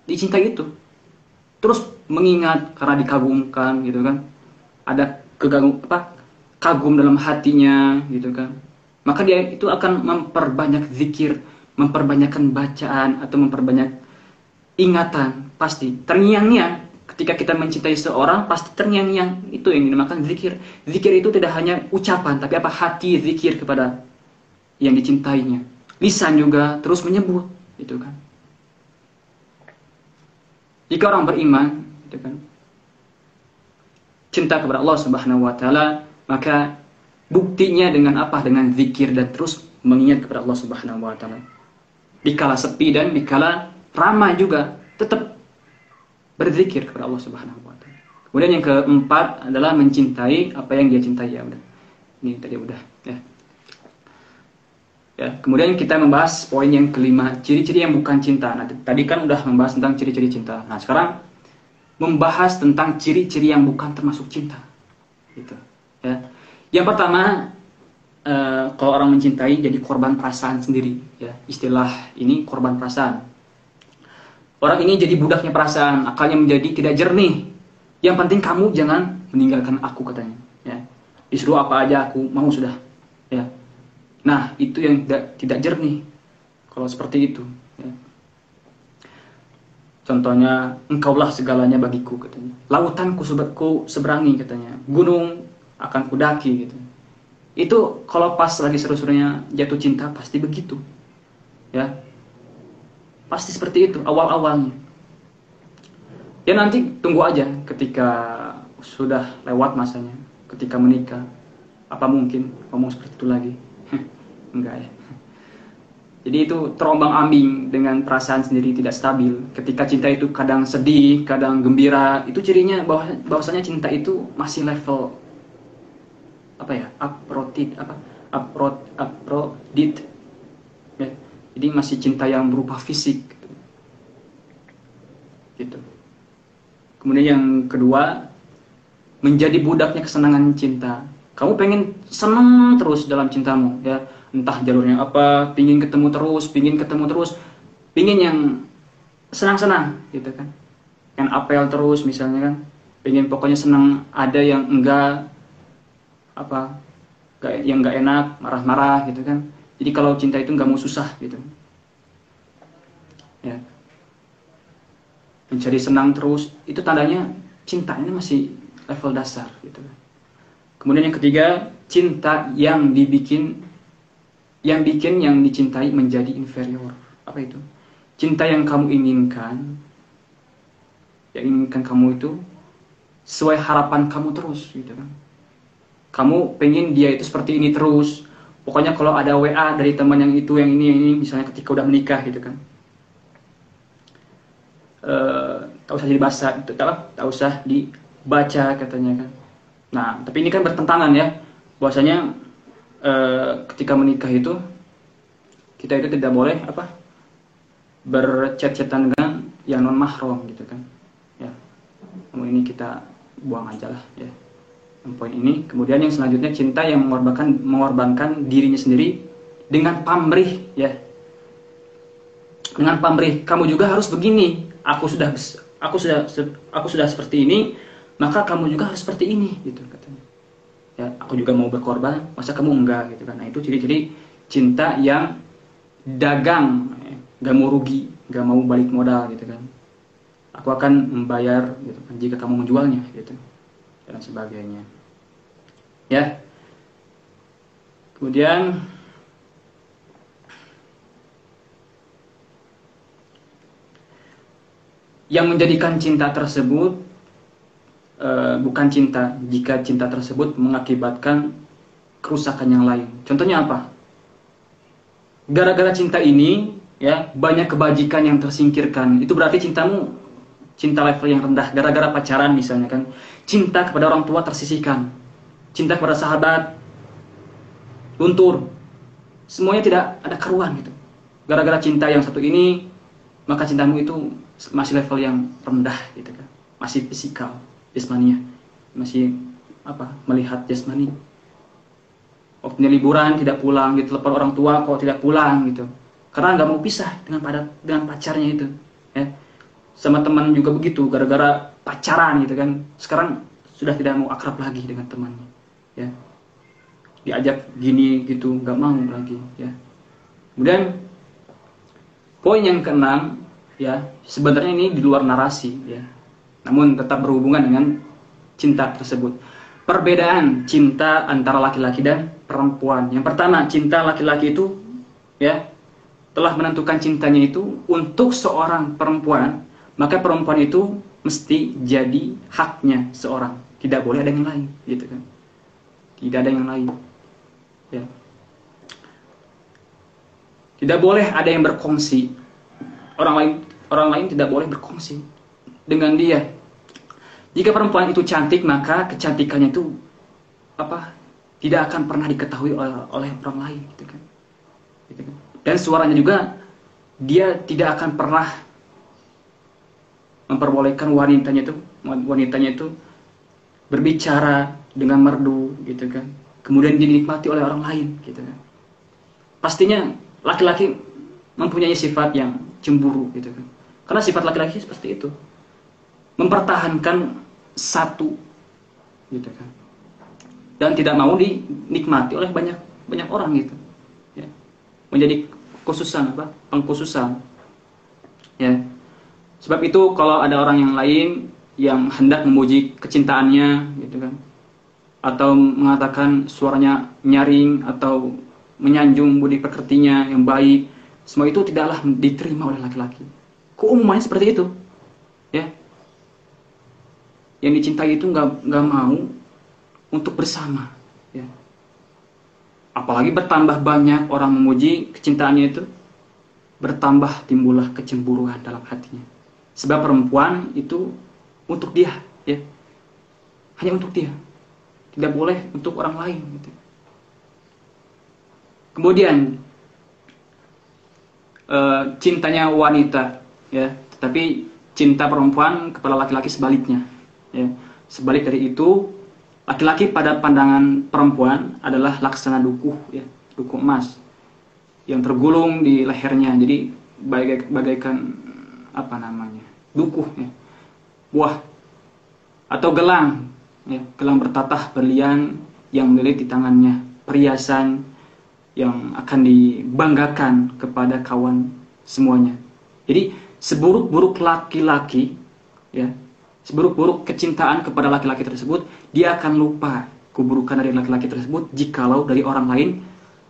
dicintai itu. Terus mengingat karena dikagumkan gitu kan. Ada kegagum apa kagum dalam hatinya gitu kan. Maka dia itu akan memperbanyak zikir memperbanyakkan bacaan atau memperbanyak ingatan pasti. Terngiang-ngiang ketika kita mencintai seorang pasti terngiang-ngiang. Itu yang dinamakan zikir. Zikir itu tidak hanya ucapan tapi apa? Hati zikir kepada yang dicintainya. Lisan juga terus menyebut itu kan. Jika orang beriman itu kan cinta kepada Allah Subhanahu wa taala maka buktinya dengan apa? Dengan zikir dan terus mengingat kepada Allah Subhanahu wa taala. Dikala sepi dan dikala ramai juga tetap berzikir kepada Allah Subhanahu wa taala kemudian yang keempat adalah mencintai apa yang dia cintai ya udah ini tadi udah ya Ya, kemudian kita membahas poin yang kelima, ciri-ciri yang bukan cinta. Nah, tadi kan udah membahas tentang ciri-ciri cinta. Nah, sekarang membahas tentang ciri-ciri yang bukan termasuk cinta. Gitu. Ya. Yang pertama, uh, kalau orang mencintai jadi korban perasaan sendiri. Ya, istilah ini korban perasaan. Orang ini jadi budaknya perasaan, akalnya menjadi tidak jernih. Yang penting kamu jangan meninggalkan aku katanya. Ya. Disuruh apa aja aku mau sudah. Ya Nah, itu yang tidak, tidak jernih. Kalau seperti itu. Ya. Contohnya, engkaulah segalanya bagiku, katanya. Lautanku ku seberangi, katanya. Gunung akan kudaki, gitu. Itu kalau pas lagi seru-serunya jatuh cinta, pasti begitu. Pasti seperti itu, awal-awalnya. Ya nanti tunggu aja ketika sudah lewat masanya, ketika menikah. Apa mungkin ngomong seperti itu lagi? Enggak ya. Jadi itu terombang ambing dengan perasaan sendiri tidak stabil. Ketika cinta itu kadang sedih, kadang gembira, itu cirinya bahwa bahwasanya cinta itu masih level apa ya? Aprodit apa? Aprod aprodit. Jadi masih cinta yang berupa fisik. Gitu. Kemudian yang kedua, menjadi budaknya kesenangan cinta. Kamu pengen senang terus dalam cintamu, ya entah jalurnya apa, pingin ketemu terus, pingin ketemu terus, pingin yang senang-senang gitu kan. Yang apel terus misalnya kan, pingin pokoknya senang, ada yang enggak apa, yang enggak enak, marah-marah gitu kan. Jadi kalau cinta itu enggak mau susah gitu. Ya. Mencari senang terus, itu tandanya cintanya masih level dasar gitu. Kemudian yang ketiga, cinta yang dibikin yang bikin yang dicintai menjadi inferior. Apa itu? Cinta yang kamu inginkan, yang inginkan kamu itu sesuai harapan kamu terus, gitu kan? Kamu pengen dia itu seperti ini terus. Pokoknya kalau ada WA dari teman yang itu, yang ini, yang ini, misalnya ketika udah menikah, gitu kan? Uh, tak usah dibaca, tak, tak usah dibaca katanya kan. Nah, tapi ini kan bertentangan ya, bahwasanya Eh, ketika menikah itu kita itu tidak boleh apa berchat-chatan dengan yang non mahram gitu kan ya ini kita buang aja lah ya poin ini. Kemudian yang selanjutnya cinta yang mengorbankan mengorbankan dirinya sendiri dengan pamrih ya. Dengan pamrih kamu juga harus begini. Aku sudah aku sudah aku sudah seperti ini maka kamu juga harus seperti ini gitu katanya. Ya aku juga mau berkorban masa kamu enggak? Gitu kan. Nah itu ciri-ciri cinta yang dagang ya. gak mau rugi gak mau balik modal gitu kan. Aku akan membayar gitu kan jika kamu menjualnya gitu dan sebagainya ya kemudian yang menjadikan cinta tersebut uh, bukan cinta jika cinta tersebut mengakibatkan kerusakan yang lain. Contohnya apa? Gara-gara cinta ini ya banyak kebajikan yang tersingkirkan. Itu berarti cintamu cinta level yang rendah gara-gara pacaran misalnya kan. Cinta kepada orang tua tersisihkan. Cinta kepada sahabat luntur. Semuanya tidak ada keruan gitu. Gara-gara cinta yang satu ini maka cintamu itu masih level yang rendah gitu kan. Masih fisikal jasmania masih apa melihat jasmani waktunya liburan tidak pulang gitu telepon orang tua kok tidak pulang gitu karena nggak mau pisah dengan pada dengan pacarnya itu ya sama teman juga begitu gara-gara pacaran gitu kan sekarang sudah tidak mau akrab lagi dengan temannya ya diajak gini gitu nggak mau lagi ya kemudian poin yang keenam ya sebenarnya ini di luar narasi ya namun tetap berhubungan dengan cinta tersebut. Perbedaan cinta antara laki-laki dan perempuan. Yang pertama, cinta laki-laki itu ya telah menentukan cintanya itu untuk seorang perempuan, maka perempuan itu mesti jadi haknya seorang. Tidak boleh ada yang lain, gitu kan. Tidak ada yang lain. Ya. Tidak boleh ada yang berkongsi. Orang lain orang lain tidak boleh berkongsi dengan dia. Jika perempuan itu cantik, maka kecantikannya itu apa? Tidak akan pernah diketahui oleh, oleh orang lain, gitu kan. Gitu kan. Dan suaranya juga dia tidak akan pernah memperbolehkan wanitanya itu wanitanya itu berbicara dengan merdu gitu kan. Kemudian dinikmati oleh orang lain gitu kan. Pastinya laki-laki mempunyai sifat yang cemburu gitu kan. Karena sifat laki-laki seperti itu. Mempertahankan satu gitu kan. Dan tidak mau dinikmati oleh banyak banyak orang gitu. Menjadi khususan apa? Pengkhususan. Ya. Sebab itu kalau ada orang yang lain yang hendak memuji kecintaannya gitu kan. Atau mengatakan suaranya nyaring atau menyanjung budi pekertinya yang baik semua itu tidaklah diterima oleh laki-laki. Keumumannya seperti itu ya. Yang dicintai itu nggak nggak mau untuk bersama ya. Apalagi bertambah banyak orang memuji kecintaannya itu bertambah timbullah kecemburuan dalam hatinya sebab perempuan itu untuk dia ya. Hanya untuk dia. Tidak boleh untuk orang lain gitu. kemudian e, cintanya wanita ya. Tetapi cinta perempuan kepada laki-laki sebaliknya ya. Sebalik dari itu laki-laki pada pandangan perempuan adalah laksana dukuh ya. Dukuh emas yang tergulung di lehernya. Jadi bagai, bagaikan apa namanya dukuh ya buah atau gelang ya, gelang bertatah berlian yang melilit di tangannya. Perhiasan yang akan dibanggakan kepada kawan semuanya. Jadi seburuk-buruk laki-laki ya seburuk-buruk kecintaan kepada laki-laki tersebut dia akan lupa keburukan dari laki-laki tersebut jikalau dari orang lain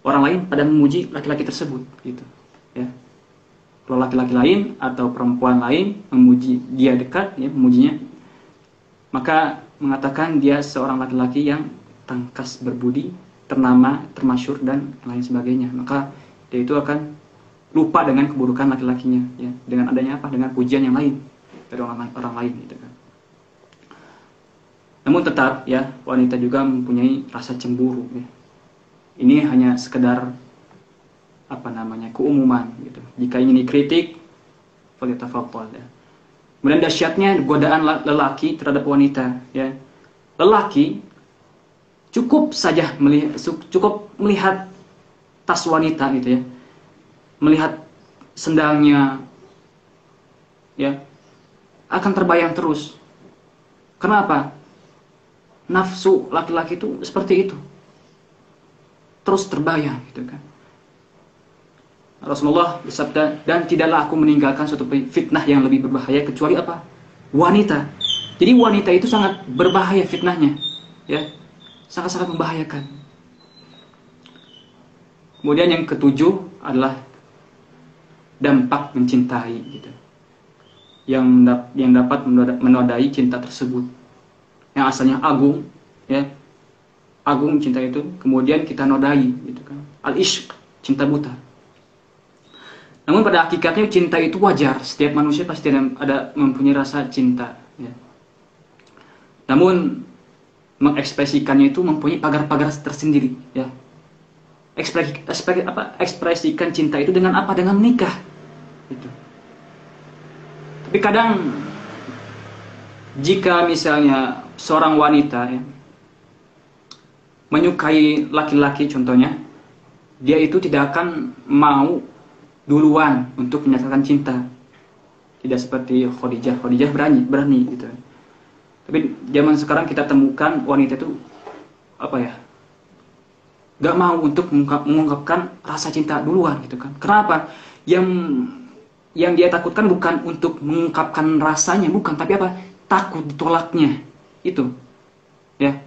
orang lain pada memuji laki-laki tersebut gitu laki-laki lain atau perempuan lain memuji dia dekat, ya, memujinya, maka mengatakan dia seorang laki-laki yang tangkas berbudi, ternama, termasyur dan lain sebagainya. Maka dia itu akan lupa dengan keburukan laki-lakinya, ya, dengan adanya apa? Dengan pujian yang lain dari orang, orang lain, gitu kan. Namun tetap ya wanita juga mempunyai rasa cemburu. Ya. Ini hanya sekedar apa namanya keumuman gitu. Jika ingin dikritik, falyatafaddal ya. Kemudian dahsyatnya godaan lelaki terhadap wanita ya. Lelaki cukup saja melihat cukup melihat tas wanita gitu ya. Melihat sendalnya ya akan terbayang terus. Kenapa? Nafsu laki-laki itu seperti itu. Terus terbayang gitu kan. Rasulullah bersabda, dan tidaklah aku meninggalkan suatu fitnah yang lebih berbahaya kecuali apa? Wanita. Jadi wanita itu sangat berbahaya fitnahnya, ya, sangat-sangat membahayakan. Kemudian yang ketujuh adalah dampak mencintai, gitu. Yang yang dapat menodai cinta tersebut. Yang asalnya agung, ya, agung cinta itu, kemudian kita nodai, gitu kan. Al-ishq, cinta buta namun pada hakikatnya cinta itu wajar. Setiap manusia pasti ada, mempunyai rasa cinta. Ya. Namun mengekspresikannya itu mempunyai pagar-pagar tersendiri. Ya. Ekspresi, ekspresi, apa, ekspresikan cinta itu dengan apa? Dengan menikah. Itu. Tapi kadang jika misalnya seorang wanita ya, menyukai laki-laki contohnya, dia itu tidak akan mau duluan untuk menyatakan cinta. Tidak seperti Khadijah. Khadijah berani, berani gitu. Tapi zaman sekarang kita temukan wanita itu apa ya? Gak mau untuk mengungkapkan rasa cinta duluan gitu kan. Kenapa? Yang yang dia takutkan bukan untuk mengungkapkan rasanya, bukan, tapi apa? Takut ditolaknya. Itu. Ya.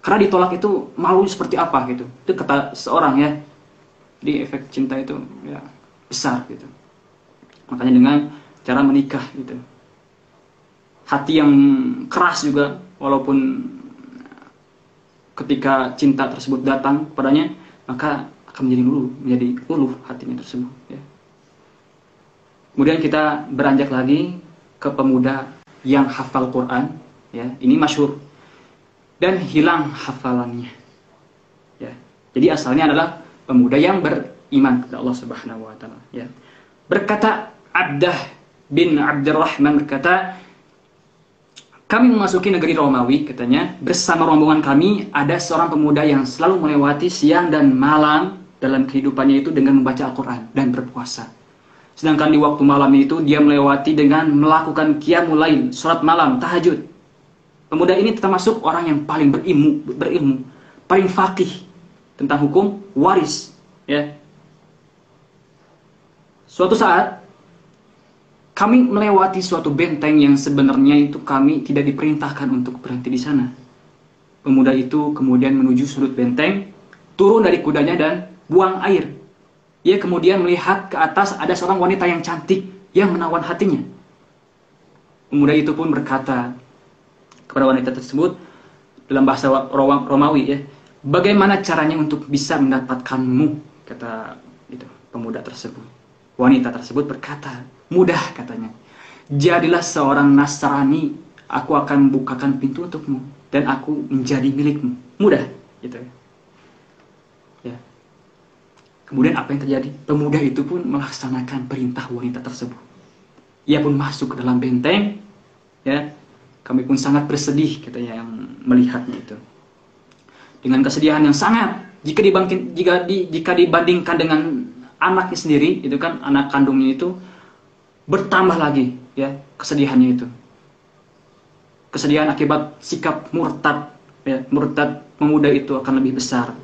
Karena ditolak itu malu seperti apa gitu. Itu kata seorang ya. Di efek cinta itu ya besar gitu. Makanya dengan cara menikah gitu. Hati yang keras juga walaupun ketika cinta tersebut datang padanya maka akan menjadi luluh, menjadi luluh hatinya tersebut ya. Kemudian kita beranjak lagi ke pemuda yang hafal Quran ya. Ini masyhur dan hilang hafalannya. Ya. Jadi asalnya adalah pemuda yang ber iman kepada Allah Subhanahu wa taala ya. Berkata Abdah bin Abdurrahman berkata kami memasuki negeri Romawi katanya bersama rombongan kami ada seorang pemuda yang selalu melewati siang dan malam dalam kehidupannya itu dengan membaca Al-Qur'an dan berpuasa. Sedangkan di waktu malam itu dia melewati dengan melakukan qiyamul lain, salat malam, tahajud. Pemuda ini termasuk orang yang paling berilmu, berilmu, paling fakih tentang hukum waris, ya Suatu saat kami melewati suatu benteng yang sebenarnya itu kami tidak diperintahkan untuk berhenti di sana. Pemuda itu kemudian menuju sudut benteng, turun dari kudanya dan buang air. Ia kemudian melihat ke atas ada seorang wanita yang cantik yang menawan hatinya. Pemuda itu pun berkata kepada wanita tersebut dalam bahasa Romawi ya, bagaimana caranya untuk bisa mendapatkanmu kata itu pemuda tersebut. Wanita tersebut berkata, mudah katanya. Jadilah seorang Nasrani, aku akan bukakan pintu untukmu dan aku menjadi milikmu. Mudah, gitu. Ya. Kemudian apa yang terjadi? Pemuda itu pun melaksanakan perintah wanita tersebut. Ia pun masuk ke dalam benteng, ya. Kami pun sangat bersedih katanya yang melihatnya itu. Dengan kesedihan yang sangat jika dibangkit jika jika dibandingkan dengan anaknya sendiri itu kan anak kandungnya itu bertambah lagi ya kesedihannya itu. Kesedihan akibat sikap murtad ya murtad pemuda itu akan lebih besar.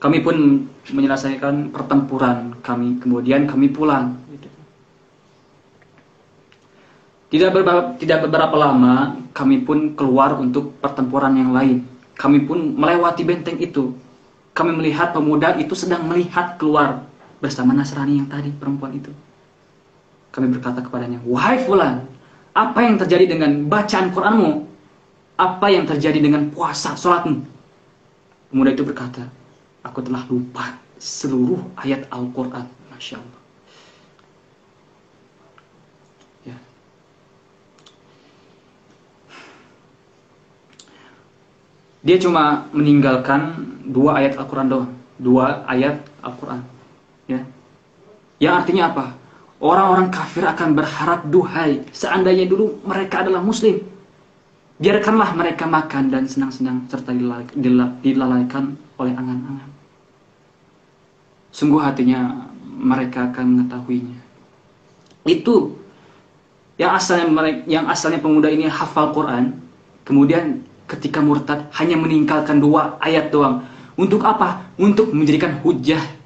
Kami pun menyelesaikan pertempuran kami kemudian kami pulang gitu. tidak beberapa tidak beberapa lama kami pun keluar untuk pertempuran yang lain. Kami pun melewati benteng itu kami melihat pemuda itu sedang melihat keluar bersama Nasrani yang tadi perempuan itu. Kami berkata kepadanya, wahai fulan, apa yang terjadi dengan bacaan Quranmu? Apa yang terjadi dengan puasa, sholatmu? Pemuda itu berkata, aku telah lupa seluruh ayat Al-Quran. Masya Allah. Dia cuma meninggalkan dua ayat Al-Quran doang. Dua ayat Al-Quran. Ya. Yang artinya apa? Orang-orang kafir akan berharap duhai. Seandainya dulu mereka adalah muslim. Biarkanlah mereka makan dan senang-senang serta dilalaikan oleh angan-angan. Sungguh hatinya mereka akan mengetahuinya. Itu yang asalnya yang asalnya pemuda ini hafal Quran, kemudian ketika murtad hanya meninggalkan dua ayat doang. Untuk apa? Untuk menjadikan hujah